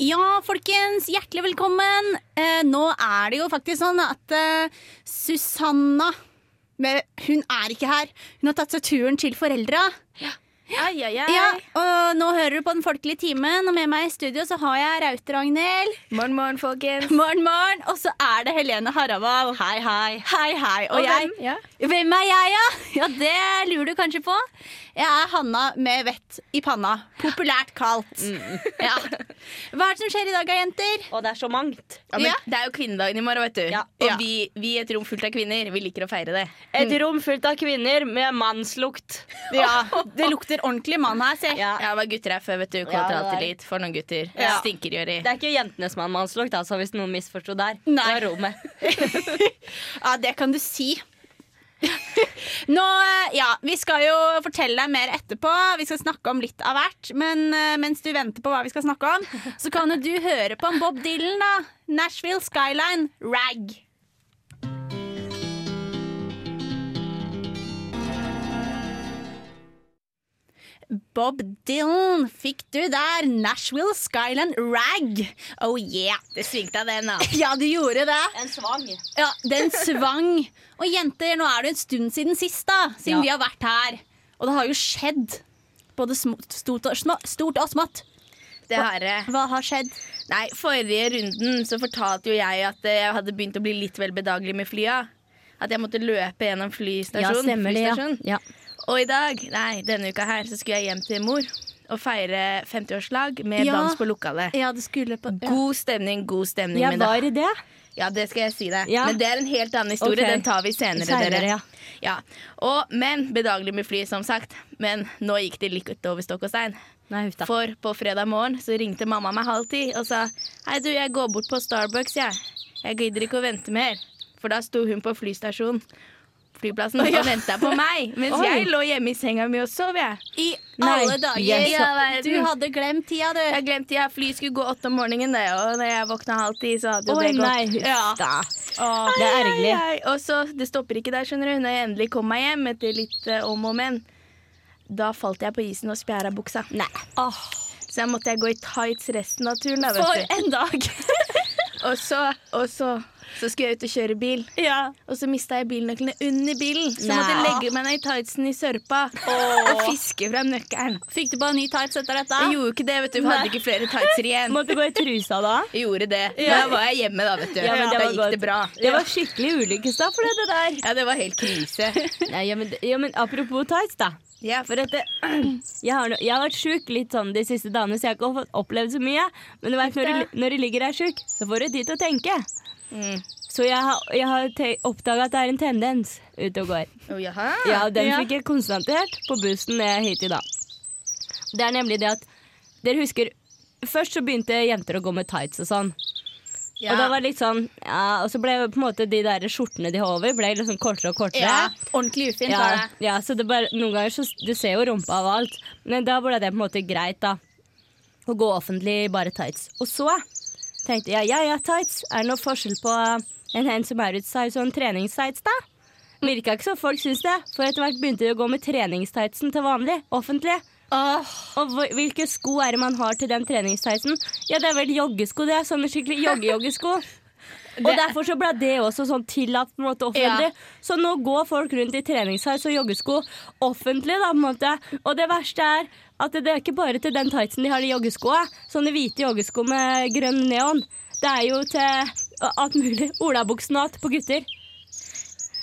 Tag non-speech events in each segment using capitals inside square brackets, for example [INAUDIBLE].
Ja, folkens, hjertelig velkommen. Eh, nå er det jo faktisk sånn at eh, Susanna Hun er ikke her. Hun har tatt seg turen til foreldra. Ai, ai, ai. Ja, og nå hører du på Den folkelige timen, og med meg i studio så har jeg Rauter-Agnhild. Morgen, morgen, folkens. [LAUGHS] Morgen, morgen. Og så er det Helene Haravold. Hei, hei. Hei, hei. Og, Og jeg hvem? Ja. Hvem er jeg, ja? Ja, Det lurer du kanskje på. Jeg er Hanna med vett i panna. Populært kalt. [LAUGHS] Ja. Hva er det som skjer i dag, da, jenter? Og det er så mangt. Ja, men. Det er jo kvinnedagen i morgen, vet du. Ja. Og Ja. vi, vi et rom fullt av kvinner, vi liker å feire det. Et rom fullt av kvinner med mannslukt. [LAUGHS] Ja, Det lukter ordentlig mann her, se. Ja. Jeg var gutter her før, vet du. Litt. For noen gutter. Ja. Stinker gjør. Det er ikke jentene som har mannslukt, altså, hvis noen misforsto der. Nei. Det rommet. [LAUGHS] Ja, det kan du si. [LAUGHS] Nå, eh, ja, Vi skal jo fortelle deg mer etterpå. Vi skal snakke om litt av hvert. Men eh, mens du venter på hva vi skal snakke om, så kan jo du høre på en Bob Dylan, da. Nashville Skyline, Rag. Bob Dylan fikk du der. Nashville Skyland Rag. Oh yeah. Det svingte av den, da. [LAUGHS] Ja, du gjorde det. En svang. Ja, den svang. Og jenter, nå er det en stund siden sist, da. Siden Ja. vi har vært her. Og det har jo skjedd. Både stort og, små, stort og smått. Det har det. Hva har skjedd? Nei, Forrige runden så fortalte jo jeg at jeg hadde begynt å bli litt vel bedagelig med flya. At jeg måtte løpe gjennom flystasjonen Ja, flystasjon. ja. Ja. Og i dag, nei, denne uka her, så skulle jeg hjem til mor og feire 50-årslag med Ja. dans på lokalet. Ja, det skulle på ja. God stemning, god stemning. Jeg var i det. Ja, det skal jeg si deg. Ja. Men det er en helt annen historie. Okay. Den tar vi senere. Senere, dere. ja. Ja. Og, men bedagelig med fly, som sagt. Men nå gikk det litt over stokk og stein. Nei. For på fredag morgen så ringte mamma meg halv ti og sa Hei, du, jeg går bort på Starbucks, jeg. Jeg gidder ikke å vente mer. For da sto hun på flystasjonen. Flyplassen og venta på meg, mens Oi. jeg lå hjemme i senga mi og sov. jeg I alle dager. yes. Ja. Du hadde glemt tida, du. Jeg glemt tida. fly skulle gå åtte om morgenen, det, og når jeg våkna halv ti, så hadde jo det gått. nei, Ja. da. Det er ergerlig. Og så, Det stopper ikke der, skjønner du. Når jeg endelig kom meg hjem etter litt uh, om og men, da falt jeg på isen og spjæra buksa. Nei. Så jeg måtte jeg gå i tights resten av turen. Da, For en dag. [LAUGHS] Og, så, og så, så skulle jeg ut og kjøre bil, ja. og så mista jeg bilnøklene under bilen. Så Nei. måtte jeg legge meg ned i tightsen i sørpa og fiske fram nøkkelen. Fikk du bare ny tights etter dette? Jeg gjorde ikke det, vet du. Vi hadde ikke flere tightser igjen. Måtte du gå i trusa da. Jeg gjorde det. Da var jeg hjemme, da, vet du. Ja, da gikk godt. det bra. Det var skikkelig ulykkesdag for det der. Ja, det var helt krise. Nei, ja, men, ja, men apropos tights, da. Ja, For dette, [CLEARS THROAT] jeg, har, jeg har vært sjuk litt sånn de siste dagene, så jeg har ikke fått opplevd så mye. Men du vet, når, du, når du ligger der sjuk, så får du tid til å tenke. Mm. Så jeg har, jeg har oppdaga at det er en tendens ute og går. Oh, jaha. Ja, Den Ja. fikk jeg konstatert på bussen hit i dag. Det er nemlig det at Dere husker Først så begynte jenter å gå med tights og sånn. Ja. Og da var det litt sånn ja, Og så ble på en måte de der skjortene de har over, ble liksom kortere og kortere. Ja, ordentlig ufint var Ja, det. ja, så det bare, noen ganger så Du ser jo rumpa av alt, men da ble det på en måte greit, da. Å gå offentlig i bare tights. Og så tenkte jeg ja, ja, tights. Er det noe forskjell på en hen som er ute og en treningstights, da? Virka ikke som folk syns det, for etter hvert begynte de å gå med treningstightsen til vanlig. Offentlig. Åh, Og hvilke sko er det man har til den treningstightsen? Ja, det er vel joggesko, det. Sånne skikkelig jogge-joggesko. [LAUGHS] Og derfor så ble det også sånn tillatt på en måte offentlig. Så nå går folk rundt i treningsheis og joggesko offentlig. da på en måte. Og det verste er at det er ikke bare til den tightsen de har de joggeskoa. Sånne hvite joggesko med grønn neon. Det er jo til alt mulig. Olabuksen og alt på gutter.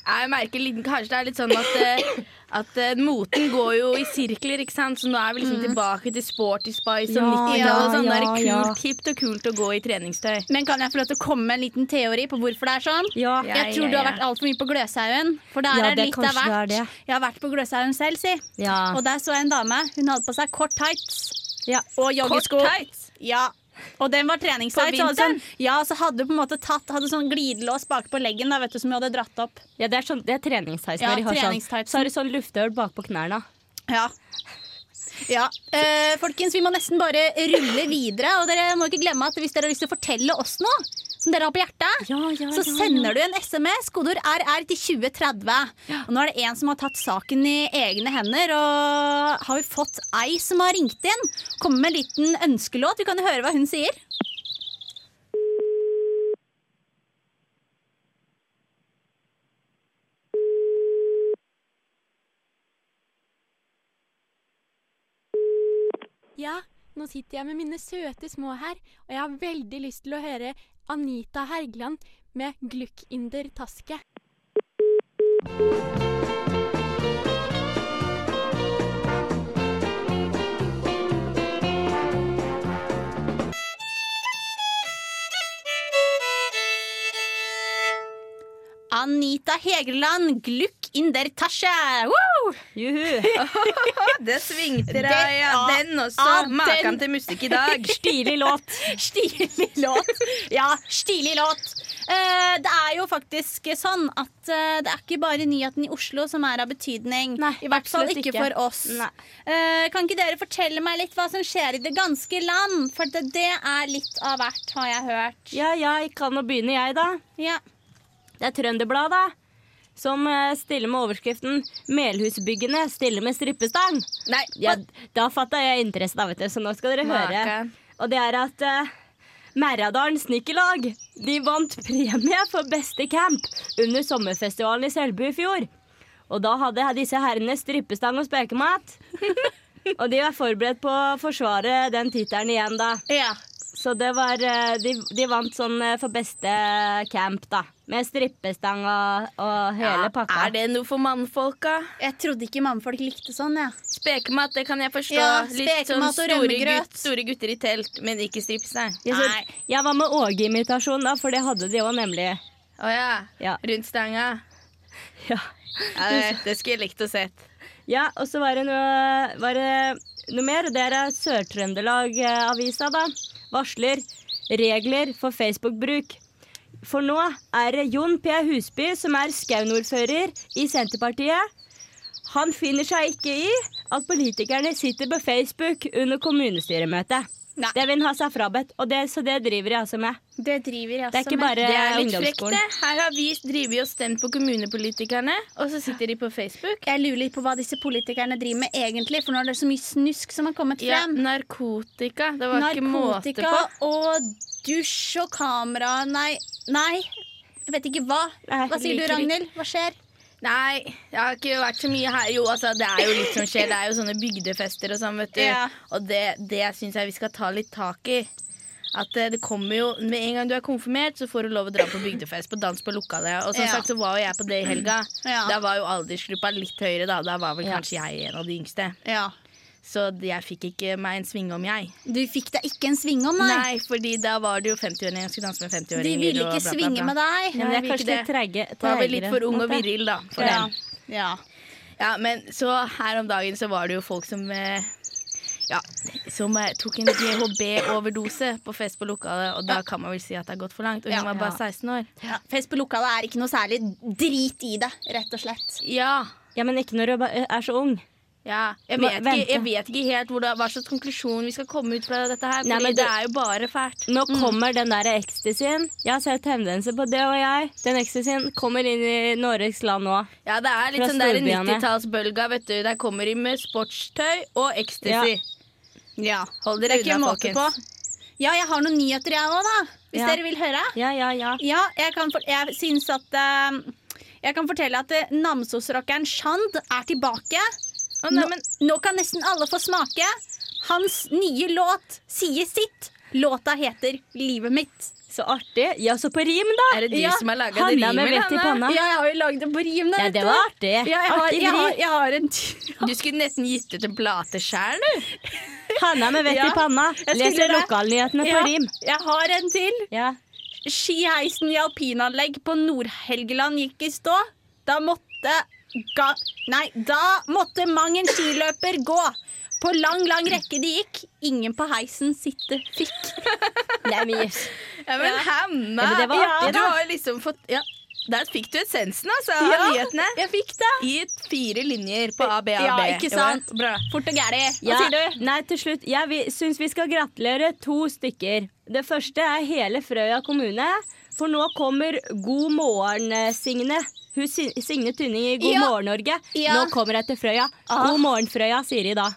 Jeg merker litt, kanskje det er litt sånn at, eh, at uh, moten går jo i sirkler, ikke sant? Så nå er vi liksom tilbake til sporty spice og Ja, 90-tallet. ja, og sånn. Er det ja, kult, hipt og kult å gå i treningstøy. Men kan jeg få lov til å komme med en liten teori på hvorfor det er sånn? Ja. Ja. Jeg tror du har vært altfor mye på Gløshaugen. For der Ja, er det litt av hvert. er. Jeg har vært på Gløshaugen selv, si. Ja. Og der så jeg en dame. Hun hadde på seg kort tights Ja. og joggesko. Kort tights? Ja. Og den var treningstights. Så Sånn, ja, så hadde du på en måte tatt Hadde sånn glidelås bak på leggen da, vet du, som du hadde dratt opp. Ja, det er, sånn, det er treningstights. Ja, når de har sånn. Så har de sånn lufthull bakpå knærne. Ja. Ja, eh, folkens, Vi må nesten bare rulle videre. Og dere må ikke glemme at hvis dere har lyst til å fortelle oss noe som dere har på hjertet, ja, ja, så sender du en SMS, kodeord RR, til 2030. Og nå er det en som har tatt saken i egne hender, og har vi fått ei som har ringt inn. Kommer med en liten ønskelåt. Vi kan høre hva hun sier. Ja, nå sitter jeg med mine søte små her, og jeg har veldig lyst til å høre Anita Hergeland med Glückinder Taske. Anita Hegeland, Gluck in der Tasche! Juhu. [LAUGHS] Det svingte deg, ja. Den også. Maken til musikk i dag. [LAUGHS] Stilig låt. [LAUGHS] Stilig låt. Ja, stilig låt. Uh, det er jo faktisk sånn at uh, det er ikke bare nyheten i Oslo som er av betydning. Nei, I hvert fall ikke, ikke. for oss. Eh, kan ikke dere fortelle meg litt hva som skjer i det ganske land? For det, det er litt av hvert, har jeg hørt. Ja, jeg kan nå begynne, jeg, da. Ja. Det er Trønderbladet som eh, stiller med overskriften 'Melhusbyggene stiller med strippestang'. Nei, Ja, da fatta jeg interesse, da, vet du, så nå skal dere høre. Maken. Og det er at uh, Merradalen Snekkerlag de vant premie for beste camp under sommerfestivalen i Selbu i fjor. Og da hadde disse herrene strippestang og spekemat. [LAUGHS] og de var forberedt på å forsvare den tittelen igjen, da. ja. Så det var eh, De, de vant sånn eh, for beste camp, da. Med strippestang og, og hele pakka. Er det noe for mannfolka? Jeg trodde ikke mannfolk likte sånn, jeg. Ja. Spekemat, det kan jeg forstå. Ja, Litt sånn store, gutt, store gutter i telt, men ikke strippestang. Jeg, så, jeg var med Åge-imitasjon, da, for det hadde de òg, nemlig. Å ja. Ja. Rundt stanga. [LAUGHS] Ja. Ja, det, det skulle jeg likt å sett. Ja, og så var det noe, var det noe mer. Det er Sør-Trøndelag-avisa, da. Varsler regler for Facebook-bruk. For nå er det Jon P. Husby, som er Skaun-ordfører i Senterpartiet. Han finner seg ikke i at politikerne sitter på Facebook under kommunestyremøtet. Nei. Det vil han ha seg frabedt, og det, så det driver jeg altså med. Det driver jeg Det er ikke med. bare Det er litt frekt, det. Her har vi drevet og stemt på kommunepolitikerne, og så sitter de på Facebook. Jeg lurer litt på hva disse politikerne driver med egentlig, for nå er det så mye snusk som har kommet frem. Ja, narkotika. Det var ikke måte Narkotika på. og dusj og kamera Nei, nei. Jeg vet ikke hva. Hva sier du. Ragnhild? Hva skjer? Nei, jeg har ikke vært så mye her. Jo, altså, det er jo litt som skjer. Det er jo sånne bygdefester og sånn, vet du. Ja. Og det, det syns jeg vi skal ta litt tak i. At eh, det kommer jo Med en gang du er konfirmert, så får du lov å dra på bygdefest. På dans på lokalet. Og som Ja. sagt så var jo jeg på det i helga. Ja. Da var jo aldersgruppa litt høyere, da. Da var vel kanskje jeg en av de yngste. Ja. Så jeg fikk ikke meg en svingom, jeg. Du fikk deg ikke en svingom, nei. Nei, fordi da var det jo 50-åringer. Jeg skulle danse med 50-åringer. De ville ikke bla, bla, svinge bla. med deg. Ja, er kanskje litt trege, Var vel litt for ung og viril, da. For Ja. ja. Ja, men så her om dagen så var det jo folk som eh, Ja, som eh, tok en GHB-overdose på fest på lokalet, og da kan man vel si at det har gått for langt. Og hun Ja. var bare 16 år. Ja. Fest på lokalet er ikke noe særlig drit i det, rett og slett. Ja. Ja, men ikke når du er så ung. Ja. Jeg, vet ikke, jeg vet ikke helt hvor da, hva slags konklusjon vi skal komme ut fra dette her. Fordi Nei, det det, er jo bare fælt. Nå kommer den der ecstasyen. Jeg har sett tendenser på det, og jeg. Den ecstasyen kommer inn i Norges land nå. Ja, det er litt Fra sånn der storbyene. 90-tallsbølga, vet du. Der kommer de med sportstøy og ecstasy. Ja. Hold dere er unna, folkens. Ja, jeg har noen nyheter, jeg òg, da. Hvis Ja. dere vil høre. Ja, ja, ja. Ja, jeg, kan for, jeg syns at uh, Jeg kan fortelle at uh, Namsos-rockeren Shand er tilbake. Å, nei, Nå, men, nå kan nesten alle få smake. Hans nye låt sier sitt. Låta heter 'Livet mitt'. Så artig. Ja, så på rim, da. er det du Ja, som har laga det rimet? med vett i panna. Ja, jeg har jo lagd det på rim. da, Ja, det var artig. Ja, jeg, har, Artig jeg, har, jeg har en Du skulle nesten gitt ut en plate sjæl, du. [LAUGHS] Hanna med vett Ja, i panna. jeg Leser lokalnyhetene på Ja, rim. Jeg har en til. Ja. Skiheisen i alpinanlegg på Nord-Helgeland gikk i stå. Da måtte ga, Nei, da måtte mang en skiløper gå. På lang, lang rekke de gikk. Ingen på heisen sitte fikk. [LAUGHS] Nei, men yes. Ja, men Ja. hemma! Ja, men det var artig, du har jo liksom fått ja, Der fikk du essensen altså, av Ja. nyhetene. Jeg fikk det. I fire linjer på ABAB. Ja, ikke sant? Bra. Fort og gæli. Hva Ja, sier du? Nei, til slutt. Jeg vi, syns vi skal gratulere to stykker. Det første er hele Frøya kommune. For nå kommer God morgen, eh, Signe. Hun Si- Signe Tynning i God Ja. morgen Norge. Ja. Nå kommer jeg til Frøya. Ah. God morgen, Frøya, sier de da.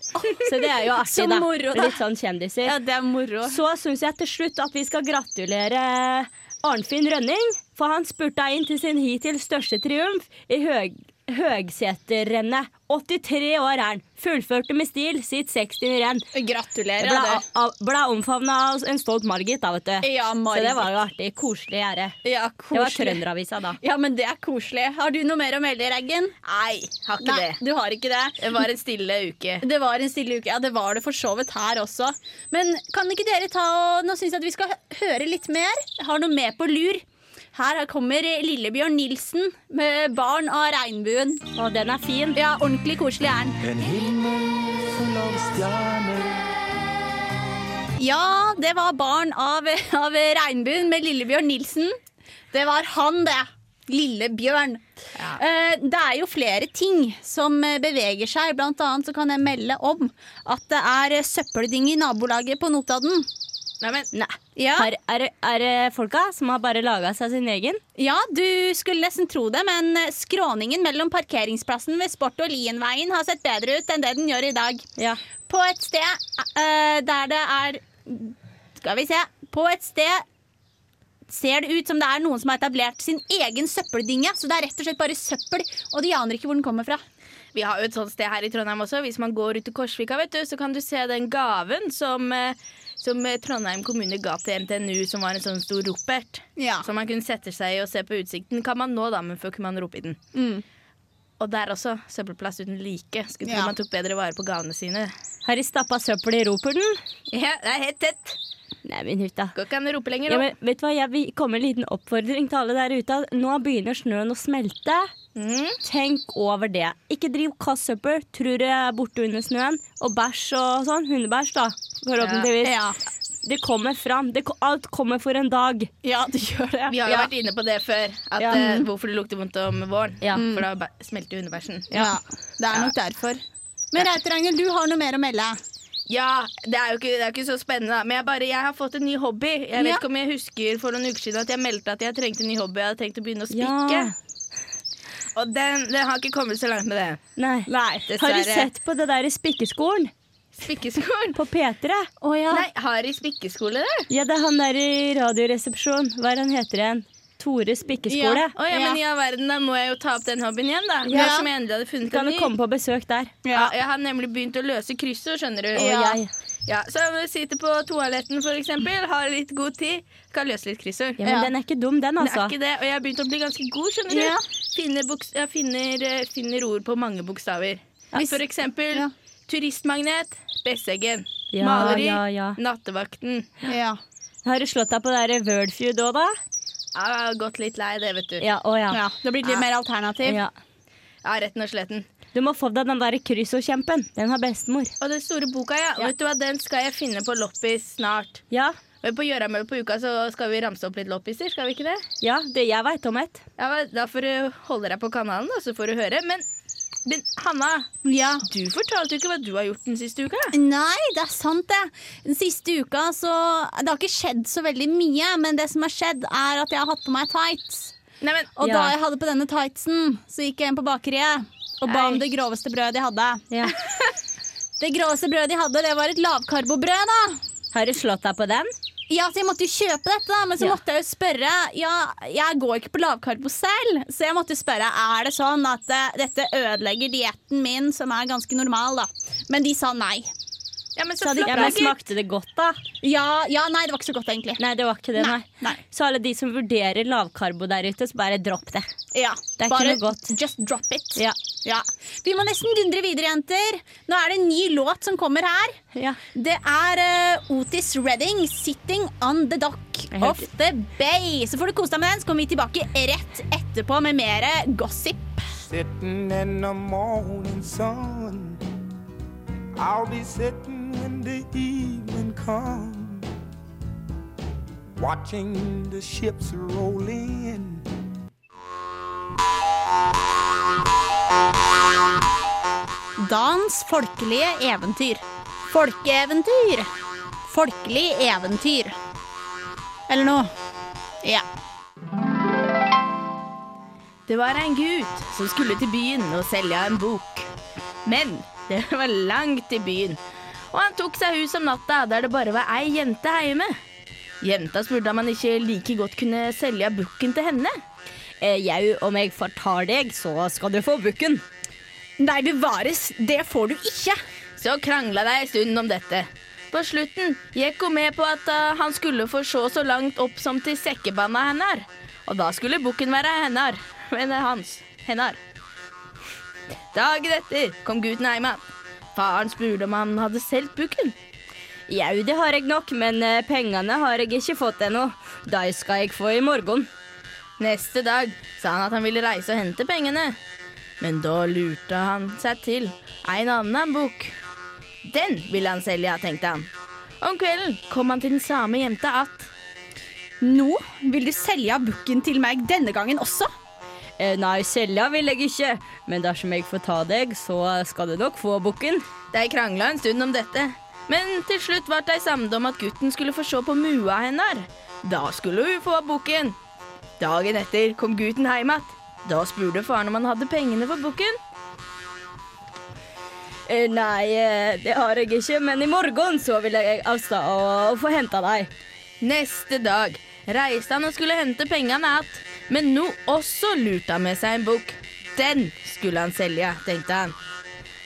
Så det er jo [LAUGHS] artig, da. moro, da. litt sånn kjendiser. Ja, det er moro. Så syns jeg til slutt at vi skal gratulere Arnfinn Rønning. For han spurta inn til sin hittil største triumf i høg, Høgseterrennet. 83 år er han. Fullførte med stil sitt 60. renn. Gratulerer. Ble, ble omfavna av en stolt Margit, da, vet du. Ja, Ja, Så det var jo artig. Koselig gjerde. ja, Det var. Trønderavisa da. Ja, men det er koselig. Har du noe mer å melde, Reggen? Nei, har ikke Nei, det. du har ikke det. Det var en stille uke. Det var en stille uke. Ja, det var det for så vidt her også. Men kan ikke dere ta og Nå syns jeg at vi skal høre litt mer. Jeg har noe med på lur. Her kommer Lillebjørn Nilsen med 'Barn av regnbuen'. Og den er fin. Ja, ordentlig koselig er den. En himmel full av stjerner Ja, det var 'Barn av, av regnbuen' med Lillebjørn Nilsen. Det var han, det. Lille Bjørn. Eh, Det er jo flere ting som beveger seg. Blant annet så kan jeg melde om at det er søppeldynge i nabolaget på Notodden. Nei. Ja. Her er, er det folka som har bare laga seg sin egen? Ja, du skulle nesten tro det, men skråningen mellom parkeringsplassen ved Sport- og Lienveien har sett bedre ut enn det den gjør i dag. Ja. På et sted uh, der det er Skal vi se. På et sted ser det ut som det er noen som har etablert sin egen søppeldynge. Så det er rett og slett bare søppel, og de aner ikke hvor den kommer fra. Vi har jo et sånt sted her i Trondheim også. Hvis man går ut til Korsvika, vet du, så kan du se den gaven som, eh, som eh, Trondheim kommune ga til NTNU, som var en sånn stor ropert. Ja. Som man kunne sette seg i og se på utsikten. Kan man nå, da, men før kunne man rope i den. Mm. Og der også. Søppelplass uten like. Skulle tro Ja. man tok bedre vare på gavene sine. Har de stappa søppel i roperten? Ja, det er helt tett. Nei, min hytta. Går ikke an å rope lenger Ja, men vet du hva, Jeg vil komme med en liten oppfordring til alle der ute. Nå begynner snøen å smelte. Mm. Tenk over det. Ikke driv kast søppel. Tror det er borte under snøen. Og bæsj og sånn. Hundebæsj, da. Forhåpentligvis. Ja. Det kommer fram. Det, alt kommer for en dag. ja, det gjør det. Vi har jo ja. vært inne på det før. At, Ja. eh, hvorfor det lukter vondt om våren. Ja. For da smelter hundebæsjen. Ja, det er nok derfor. Men Reiter Angel, du har noe mer å melde. Ja, det er jo ikke, det er ikke så spennende, da. men jeg, bare, jeg har fått en ny hobby. Jeg vet Ja. ikke om jeg husker for noen uker siden at jeg meldte at jeg trengte en ny hobby. Jeg hadde tenkt å begynne å spikke. Ja. Og den, den har ikke kommet så langt med det. Nei. Nei, Har du sett på det der i spikkeskolen? Spikkeskolen? På P3? Oh, ja. Nei, Harry spikkeskole der? Ja, det er han der i Radioresepsjonen. Hva er han heter igjen? Tore Spikkeskole. Ja. Oh, ja, men i all verden, da må jeg jo ta opp den hobbyen igjen, da. Ja. Som jeg endelig hadde funnet Kan du komme på besøk der? Ja, jeg har nemlig begynt å løse kryssord, skjønner du. Og Ja. jeg. Ja, så jeg sitter på toaletten, for eksempel, har litt god tid, kan løse litt kryssord. Ja, men Ja. den er ikke dum, den, altså. Det er altså. ikke det, og jeg har begynt å bli ganske god, skjønner du. Ja. Finner, buks, finner, eh, finner ord på mange bokstaver. Hvis- For eksempel. Turistmagnet, Besseggen. Ja, Maleri, ja, ja. nattevakten. ja. Har du slått deg på det der Wordfeud òg, da? Ja, Jeg har gått litt lei det, vet du. Ja, å ja. ja. Det har blitt litt mer alternativ. ja. Ja, retten og sletten. Du må få deg den der kryssordkjempen. Den har bestemor. Og den store boka, ja. Ja. Vet du hva, Den skal jeg finne på loppis snart. Ja, Men På Gjøramøl på uka så skal vi ramse opp litt loppiser, skal vi ikke det? ja det jeg veit om ett. Ja, Da får du holde deg på kanalen, da, så får du høre. Men, men Hanna, Ja. du fortalte jo ikke hva du har gjort den siste uka. Nei, det er sant det. Den siste uka så Det har ikke skjedd så veldig mye, men det som har skjedd, er at jeg har hatt på meg tights. Nei, men, Og Ja. da jeg hadde på denne tightsen, så gikk jeg inn på bakeriet og ba om det groveste brødet de hadde. Ja. [LAUGHS] Det groveste brødet de hadde, det var et lavkarbobrød, da. Har du slått deg på den? Ja, så jeg måtte jo kjøpe dette, da, men så Ja. måtte jeg jo spørre Ja, jeg går ikke på lavkarbo selv, så jeg måtte spørre Er det sånn at eh, dette ødelegger dietten min, som er ganske normal, da. Men de sa nei. Ja, men så Så hadde ikke gitt. Smakte det godt, da? Ja, ja, nei, det var ikke så godt, egentlig. Nei, det var ikke det, Nei, nei. nei. Så alle de som vurderer lavkarbo der ute, så bare dropp det. Ja, Det er ikke bare noe godt. Just drop it. Ja. Ja. Vi må nesten dundre videre, jenter. Nå er det en ny låt som kommer her. Ja. Det er uh, Otis Redding, 'Sitting on the Dock of the Bay'. Så får du kose deg med den, så kommer vi tilbake rett etterpå med mer gossip. Sitting in the morning sun. I'll be sitting when the evening comes. Watching the ships roll in. Dans folkelige eventyr. Folkeeventyr. Folkelig eventyr. Eller noe. Ja. Det var en gutt som skulle til byen og selge en bok. Men det var langt til byen, og han tok seg hus om natta der det bare var ei jente hjemme. Jenta spurte om han ikke like godt kunne selge bukken til henne. Eh, Jau, om jeg fortar deg, så skal du få bukken. Nei, bevares, det får du ikke. Så krangla de en stund om dette. På slutten gikk hun med på at eh, han skulle få se så langt opp som til sekkebanda hennes. Og da skulle bukken være hennar. Men hans. Hennar. Dagen etter kom gutten hjem igjen. Faren spurte om han hadde solgt bukken. Jau, det har jeg nok, men eh, pengene har jeg ikke fått ennå. De skal jeg få i morgen. Neste dag sa han at han ville reise og hente pengene. Men da lurte han seg til en annen bukk. Den ville han selge, tenkte han. Om kvelden kom han til den samme jenta att. Nå vil du selge bukken til meg denne gangen også. Eh, nei, selja vil jeg ikke, men dersom jeg får ta deg, så skal du nok få bukken. De krangla en stund om dette, men til slutt ble de samde om at gutten skulle få se på mua hennes. Da skulle hun få bukken. Dagen etter kom gutten hjem igjen. Da spurte faren om han hadde pengene for bukken. Eh, nei, eh, det har jeg ikke, men i morgen så vil jeg sted og få hente deg. Neste dag reiste han og skulle hente pengene igjen, men nå også lurte han med seg en bukk. Den skulle han selge, tenkte han.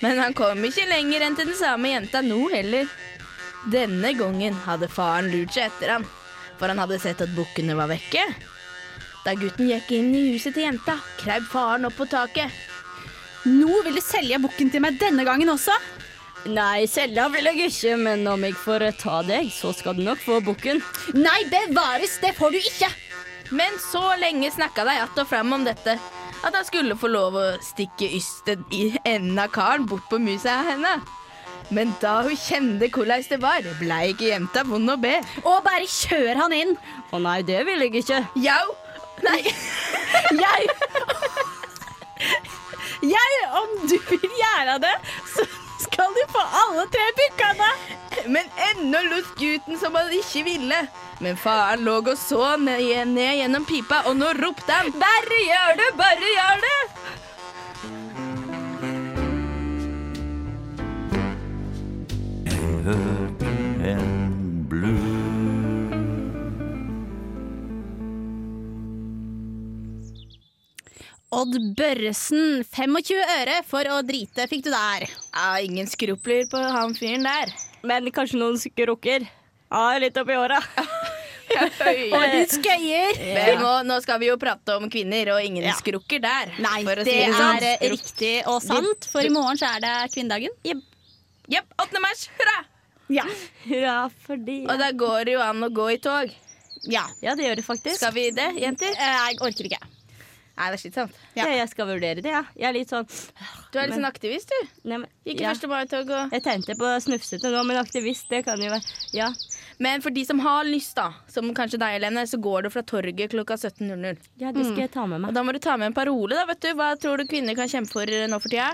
Men han kom ikke lenger enn til den samme jenta nå heller. Denne gangen hadde faren lurt seg etter han, for han hadde sett at bukkene var vekke. Da gutten gikk inn i huset til jenta, kraup faren opp på taket. Nå vil du selge bukken til meg denne gangen også. Nei, selge vil jeg ikke, men om jeg får ta deg, så skal du nok få bukken. Nei, bevares, det får du ikke. Men så lenge snakka de att og fram om dette, at han skulle få lov å stikke ysten i enden av karen bort på musa henne. Men da hun kjente hvordan det var, blei ikke jenta vond å be. Og bare kjør han inn. Å nei, det vil jeg ikke. Jau! Nei, [LAUGHS] Jeg [LAUGHS] Jeg, om du vil gjøre det, så skal du få alle tre bukkene. men ennå lot gutten som han ikke ville. Men faren lå og så ned, ned gjennom pipa, og nå ropte han Bare gjør det, bare gjør det! and Odd Børresen, 25 øre for å drite fikk du der. Ja, ingen skrupler på han fyren der. Men kanskje noen skrukker. Ja, litt oppi åra. [LAUGHS] Og litt skøyer. Men nå, skal vi jo prate om kvinner, og ingen Ja. skrukker der. Nei, for å det si det, er eh, riktig og sant, for i morgen så er det kvinnedagen. Jepp, 8. mars, hurra! Ja. Ja, fordi Og da går det jo an å gå i tog. ja. Ja, det gjør det faktisk. Skal vi det, jenter? Jeg orker ikke. Nei, det er slitsomt. Ja. jeg skal vurdere det, ja. Jeg er litt sånn Du er litt sånn aktivist, du. Nei, men, Gikk i ja. første mai-tog og Jeg tenkte på snufsete nå, men aktivist, det kan jo være Ja. Men for de som har lyst, da, som kanskje deg, Helene, så går du fra torget klokka 17.00. ja, det skal jeg ta med Og meg. da må du ta med en parole, da, vet du. Hva tror du kvinner kan kjempe for eh, nå for tida?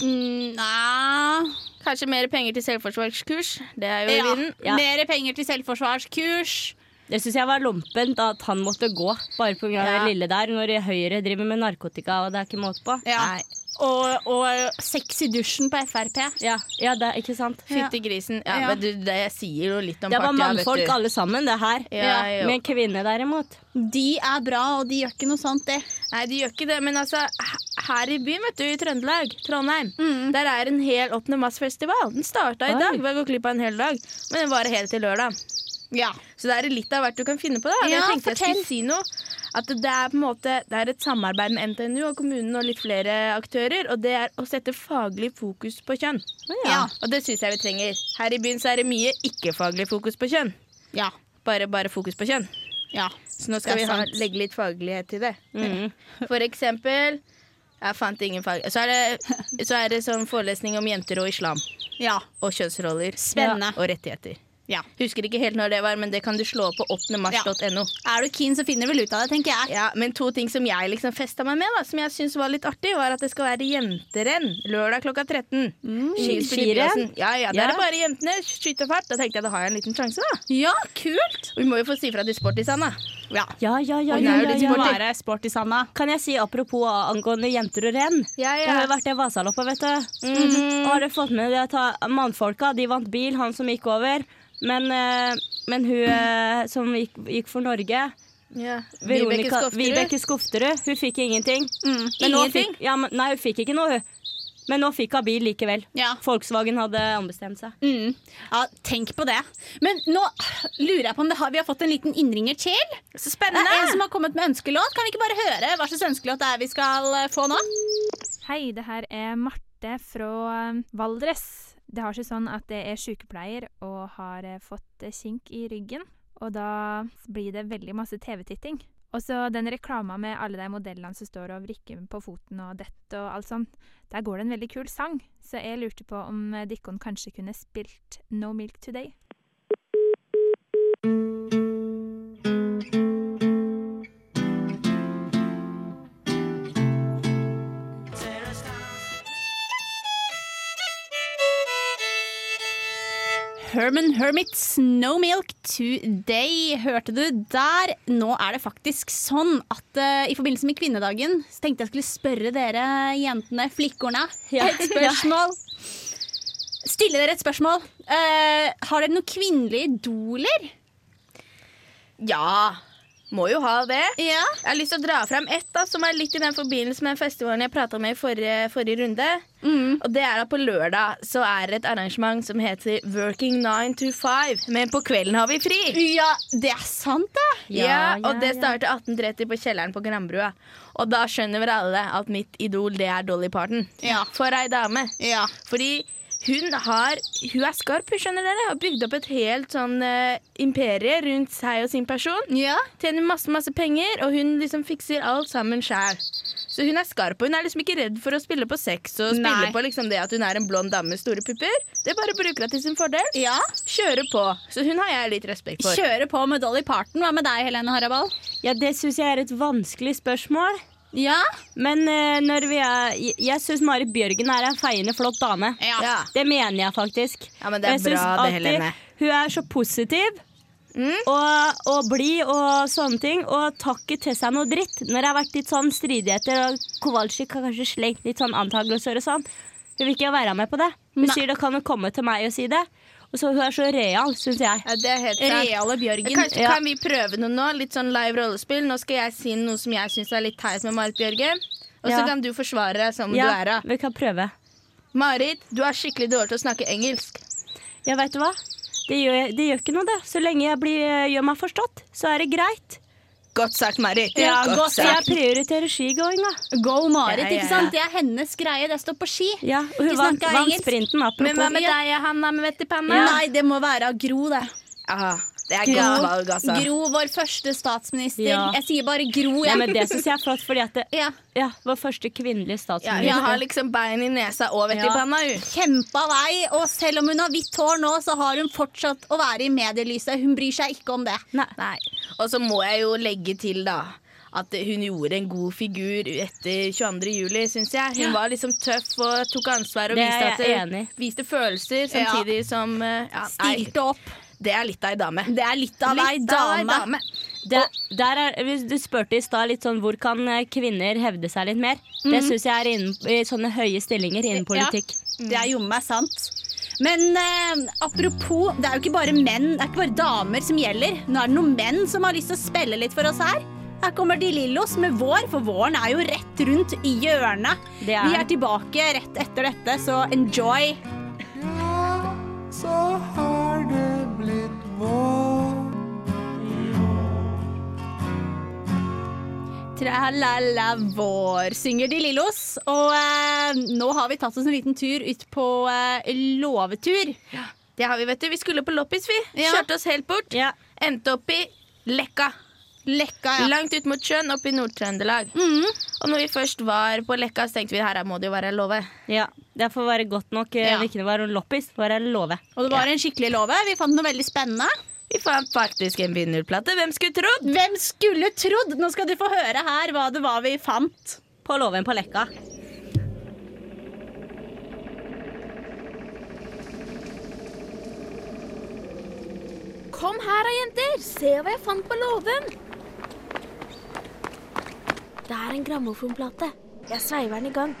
Mm, nei. Kanskje mer penger til selvforsvarskurs. Det er jo i Ja. vinden. Ja. Mer penger til selvforsvarskurs. Det syns jeg var lompent at han måtte gå, bare pga. Ja. det lille der, når Høyre driver med narkotika og det er ikke måte på. Ja. Nei. Og, og sex i dusjen på Frp. Ja, ja det er ikke sant. Fytti grisen. Ja, Ja. men du, det sier jo litt om Det var partiet, vet mannfolk du. alle sammen, det her. Ja. Men kvinner derimot De er bra, og de gjør ikke noe sånt, det. Nei, de gjør ikke det, men altså her i byen, vet du, i Trøndelag, Trondheim, Mm. der er en hel 8. mars-festival. Den starta i Oi. dag, vi har gått glipp av en hel dag, men den varer helt til lørdag. Ja. Så det er litt av hvert du kan finne på. da Ja, Jeg tenkte jeg skulle si noe At det er på en måte Det er et samarbeid med NTNU og kommunen og litt flere aktører. Og det er å sette faglig fokus på kjønn. Ja. Og det syns jeg vi trenger. Her i byen så er det mye ikke-faglig fokus på kjønn. Ja. Bare, bare fokus på kjønn. ja. Så nå skal vi ha, legge litt faglighet til det. Mm. For eksempel Jeg fant ingen fag. Så er det, så er det sånn forelesning om jenter og islam. ja. Og kjønnsroller. Spennende. Og rettigheter. Ja. Husker ikke helt når det var, men det kan du slå på 8.mars.no. Ja. Er du keen, så finner du vel ut av det, tenker jeg. Ja, men to ting som jeg liksom festa meg med, da, som jeg syns var litt artig, var at det skal være jenterenn lørdag klokka 13. Mm. skirenn? Ja, ja, da er det Ja. bare jentene. Skyte fart. Da tenkte jeg da har jeg en liten sjanse, da. Ja, kult! Og vi må jo få si fra til sportisene. Ja. Ja, ja, ja. Og ja, er ja, det ja. være sporty, Sanna. Kan jeg si apropos angående jenter og renn? Ja, Det har jo vært det Vasaloppa, vet du. Mhm. Og har du fått med det at mannfolka de vant bil, han som gikk over. Men, eh, men hun eh, som gikk, gikk for Norge, Ja. Veronica Skofterud. Vibeke Skofterud. Hun fikk ingenting. Mm, Men ingenting. Fikk, ja, men, nei, hun fikk ikke noe, hun. Men nå fikk hun bil likevel. Ja. Volkswagen hadde ombestemt seg. Mm. ja, tenk på det. Men nå lurer jeg på om det har, vi har fått en liten innringer til. Så Det spennende! er en som har kommet med ønskelåt. Kan vi ikke bare høre hva slags ønskelåt det er vi skal eh, få nå? Hei, det her er Marte fra Valdres. Det har seg sånn at jeg er sykepleier og har eh, fått eh, kink i ryggen. Og da blir det veldig masse TV-titting. Og så den reklama med alle de modellene som står og vrikker på foten og dette og alt sånt. Der går det en veldig kul sang, så jeg lurte på om eh, Dikkon kanskje kunne spilt No Milk Today. Herman Hermits No Milk Today hørte du der. Nå er det faktisk sånn at uh, i forbindelse med kvinnedagen så tenkte jeg skulle spørre dere jentene, flikkorna, et spørsmål. Stille dere et spørsmål. Uh, har dere noen kvinnelige idoler? Ja, må jo ha det. Ja. Jeg har lyst til å dra frem ett da, som er litt i den forbindelse med festivalen jeg prata med i forrige, forrige runde. Mm. Og det er at på lørdag så er det et arrangement som heter Working 9 to 5. Men på kvelden har vi fri. ja, det er sant, det. Ja, og ja, det starter 18.30 på kjelleren på Granbrua. Og da skjønner vel alle at mitt idol det er Dolly Parton. Ja. For ei dame. Ja. Fordi hun har Hun er skarp, skjønner dere. Har bygd opp et helt sånn uh, imperie rundt seg og sin person. ja. Tjener masse, masse penger, og hun liksom fikser alt sammen sjæl. Så hun er skarp, og hun er liksom ikke redd for å spille på sex og spille Nei. på liksom det at hun er en blond dame med store pupper. Det bare bruker hun til sin fordel. ja. Kjører på. Så hun har jeg litt respekt for. Kjøre på med Dolly Parton. Hva med deg, Helene Harabal? Ja, det syns jeg er et vanskelig spørsmål. Ja. Men eh, når vi er Jeg, syns Marit Bjørgen er en feiende flott dame. Ja. Ja. Det mener jeg faktisk. Ja, men det er Jeg synes bra det, alltid Helene. Hun er så positiv. Mm. Og, og blid og sånne ting. Og tar ikke til seg noe dritt. Når det har vært litt sånn stridigheter, og Kowalczyk har kanskje slengt litt sånn antakelser og sånn, hun vil ikke være med på det. Hun Nei. sier det kan jo komme til meg og si det. Og så Hun er så real, syns jeg. Ja, det er helt sant. Reale Bjørgen. Kan, Ja. kan vi prøve noe nå? Litt sånn live rollespill. Nå skal jeg si noe som jeg syns er litt teit med Marit Bjørgen. Og så Ja. kan du forsvare deg som du er. Ja, vi kan prøve. Marit, du er skikkelig dårlig til å snakke engelsk. Ja, vet du hva? Det gjør, det gjør ikke noe, det. Så lenge jeg blir, gjør meg forstått, så er det greit. Godt sagt, Marit. Ja, godt Så jeg prioriterer skigåing, da. Go Marit, Ja, ja, ikke sant? Det er hennes greie. Det står på ski. Ja, og hun vant, vant sprinten, apropos. Men hva med deg, Hanna med vett i panna? Nei, det må være Gro, det. Aha, det er Gro, godt valg, altså. Gro, vår første statsminister. Ja. Jeg sier bare Gro, Ja, jeg. men det syns jeg er flott, fordi at det, Ja. ja, vår første kvinnelige Ja, hun har liksom bein i nesa og vett i Ja. panna, hun. Kjempa vei, og selv om hun har hvitt hår nå, så har hun fortsatt å være i medielyset. Hun bryr seg ikke om det. Nei. Nei. Og så må jeg jo legge til, da. At hun gjorde en god figur etter 22. juli, syns jeg. Hun var liksom tøff og tok ansvar og viste, at viste følelser samtidig som eh, ja, Stilte opp. Det er litt av ei dame. Det er litt av ei dame. dame. Det, der er, du spurte i stad litt sånn hvor kan eh, kvinner hevde seg litt mer. Det syns jeg er innen, i sånne høye stillinger innen politikk. Det er jo meg sant. Men eh, apropos, det er jo ikke bare menn, det er ikke bare damer som gjelder. Nå er det noen menn som har lyst til å spille litt for oss her. Her kommer De Lillos med vår, for våren er jo rett rundt i hjørnet. Er. Vi er tilbake rett etter dette, så enjoy. Tralala vår, synger De Lillos. Og eh, nå har vi tatt oss en liten tur ut på eh, låvetur. Det har vi, vet du. Vi skulle på loppis, vi. Ja. Kjørte oss helt bort. Ja. Endte opp i Lekka. Lekka, ja. Langt ut mot sjøen, oppe i Nord-Trøndelag. Mm. Og når vi først var på Lekka, så tenkte vi her må det jo være låve. ja. Det får være godt nok. eh, Ja. Det ikke var loppis, det var være. Og det var en skikkelig låve. Vi fant noe veldig spennende. Vi fant faktisk en vinylplate. Hvem skulle trodd? Hvem skulle trodd? Nå skal du få høre her hva det var vi fant. På låven på Lekka. Kom her da, jenter. Se hva jeg fant på låven. Det er en grammofonplate. Jeg sveiver den i gang.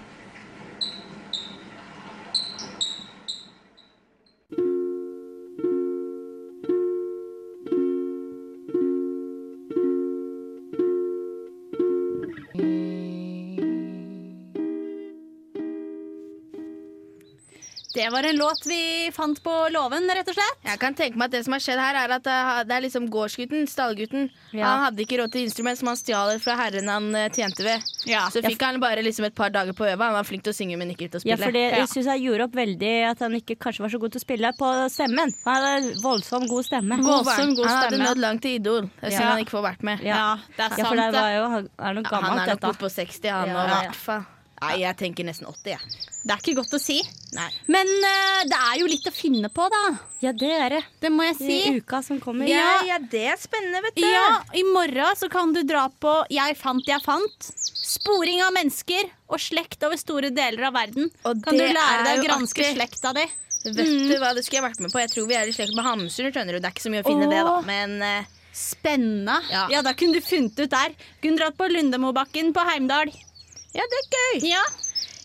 Det var en låt vi fant på låven, rett og slett. Jeg kan tenke meg at Det som har skjedd her er at det er liksom gårdsgutten, stallgutten. Ja. Han hadde ikke råd til instrument som han stjal fra herren han eh, tjente ved. Ja. Så fikk han bare liksom et par dager på å øve. Han var flink til å synge, men ikke til å Ja, spille. for det, Ja. jeg synes jeg gjorde opp veldig at han ikke kanskje var så god til å spille på stemmen. Han hadde voldsomt god stemme. God- voldsomt god han hadde nådd langt til Idol. Ja. han ikke får vært med. Ja, det er Ja, for det var jo, han er noe Ja, gammelt, han er nok dette. oppe på 60, han Ja, nå, i hvert fall. Nei, jeg tenker nesten 80, jeg. Det er ikke godt å si. Nei. Men uh, det er jo litt å finne på, da. Ja, det er det. Det må jeg I uka som kommer. Ja, ja, det er spennende, vet du. Ja, I morgen så kan du dra på Jeg fant, jeg fant. Sporing av mennesker og slekt over store deler av verden. Og Kan du lære er deg å granske artig. slekta di? Vet du hva, det skulle jeg vært med på. Jeg tror vi er i slekt med Hamsun, skjønner du. Det er ikke så mye å finne Åh. det, da. Men uh, Spennende. Ja. Ja. da kunne du funnet ut der. Kunne dratt på Lundemobakken på Heimdal. Ja, det er gøy. Ja.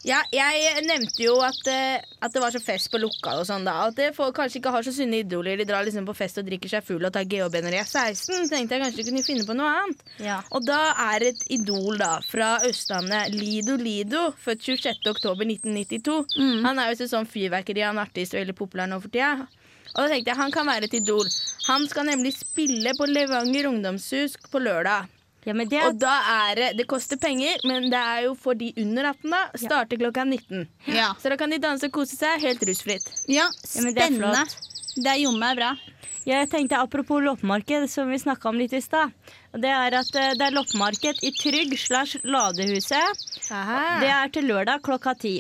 Ja, jeg nevnte jo at, eh, at det var så fest på lokal og sånn da. At folk kanskje ikke har så sunne idoler. De drar liksom på fest og drikker seg full og tar GHB når de er 16. Tenkte jeg kanskje de kunne finne på noe annet. Ja. Og da er et idol da fra Østlandet, Lido Lido, født 26.10.1992. Han er jo sånn fyrverkeri, han er artist og veldig populær nå for tida. Og da tenkte jeg han kan være et idol. Han skal nemlig spille på Levanger ungdomshus på lørdag. Ja, men det er Og da er det Det koster penger, men det er jo for de under 18, da. Starter klokka 19. Ja. Så da kan de danse og kose seg helt rusfritt. ja, Ja, det er spennende. Det er jommen bra. Jeg tenkte Apropos loppemarked, som vi snakka om litt i stad. Det er at eh, det er loppemarked i Trygg slash Ladehuset. Det er til lørdag klokka ti.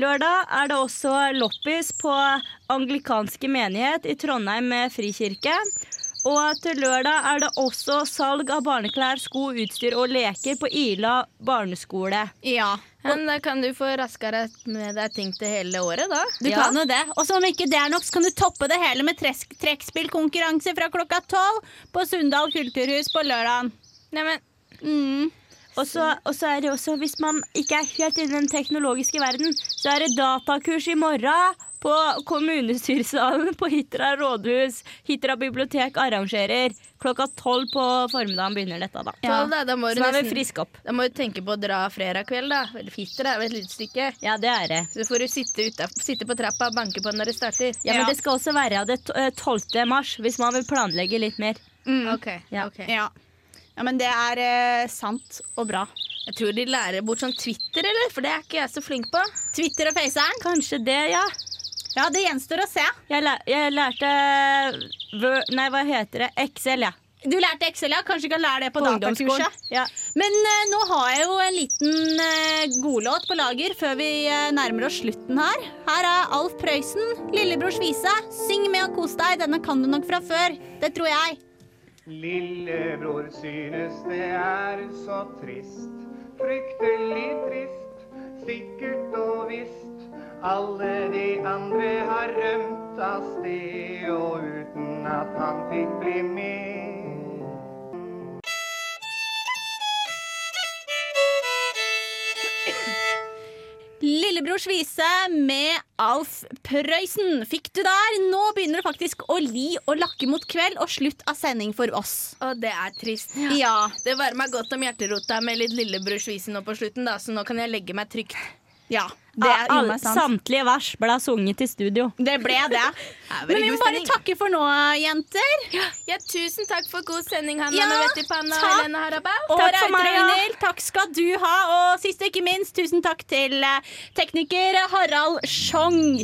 Lørdag er det også loppis på anglikanske menighet i Trondheim med frikirke. Og til lørdag er det også salg av barneklær, sko, utstyr og leker på Ila barneskole. Ja. Men da kan du få raskere med deg ting til hele året, da. Du Ja. kan jo det. Og som ikke det er nok, så kan du toppe det hele med trekkspillkonkurranse fra klokka tolv på Sunndal kulturhus på lørdag. Neimen, Mm. Og så, og så er det også, hvis man ikke er helt inne i den teknologiske verden, så er det datakurs i morgen på kommunestyresalen på Hitra rådhus. Hitra bibliotek arrangerer. Klokka tolv på formiddagen begynner dette, da. tolv, da. Da må, Så du da er vi nesten, friske opp. da må du tenke på å dra fredag kveld, da. Hitra er da. Et lite stykke. Ja, det er det. Så får du sitte, ute, sitte på trappa og banke på når det starter. Ja, Men det skal også være det eh, 12. mars, hvis man vil planlegge litt mer. Ok, Ja. Okay. Ja. ja, men det er eh, sant og bra. Jeg tror de lærer bort sånn Twitter, eller? For det er ikke jeg så flink på. Twitter og Faceren. Kanskje det, ja. Ja, det gjenstår å se. Jeg, lær, jeg lærte Nei, hva heter det? Excel, ja. Du lærte Excel, ja. Kanskje du kan lære det på, På datakurset. Ja. Men uh, nå har jeg jo en liten uh, godlåt på lager før vi uh, nærmer oss slutten her. Her er Alf Prøysen, lillebrors vise. Syng med og kos deg. Denne kan du nok fra før. Det tror jeg. Lillebror synes det er så trist, fryktelig trist, sikkert og visst. Alle de andre har rømt av sted, og uten at han fikk bli med. Lillebrors vise med Alf Prøysen fikk du der. Nå begynner det faktisk å li og lakke mot kveld og slutt av sending for oss. Og det er trist. Ja. Det varmer godt om hjerterota med litt Lillebrors vise nå på slutten, da, så nå kan jeg legge meg trygt. Ja. Det er All, sant. samtlige vers ble sunget i studio. Det ble det. [LAUGHS] Men vi må bare takke for nå, jenter. Ja, tusen takk for god sending, Hanna Ja, med vett i panna og. Helene Harabau. Og Takk for meg. Ragnhild, takk skal du ha. Og sist og ikke minst, tusen takk til eh, tekniker Harald Sjong.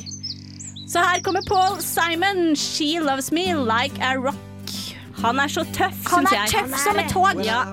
Så her kommer Paul Simon, 'She Loves Me Like a Rock'. Han er så tøff, Han er jeg. tøff som et tog. Ja.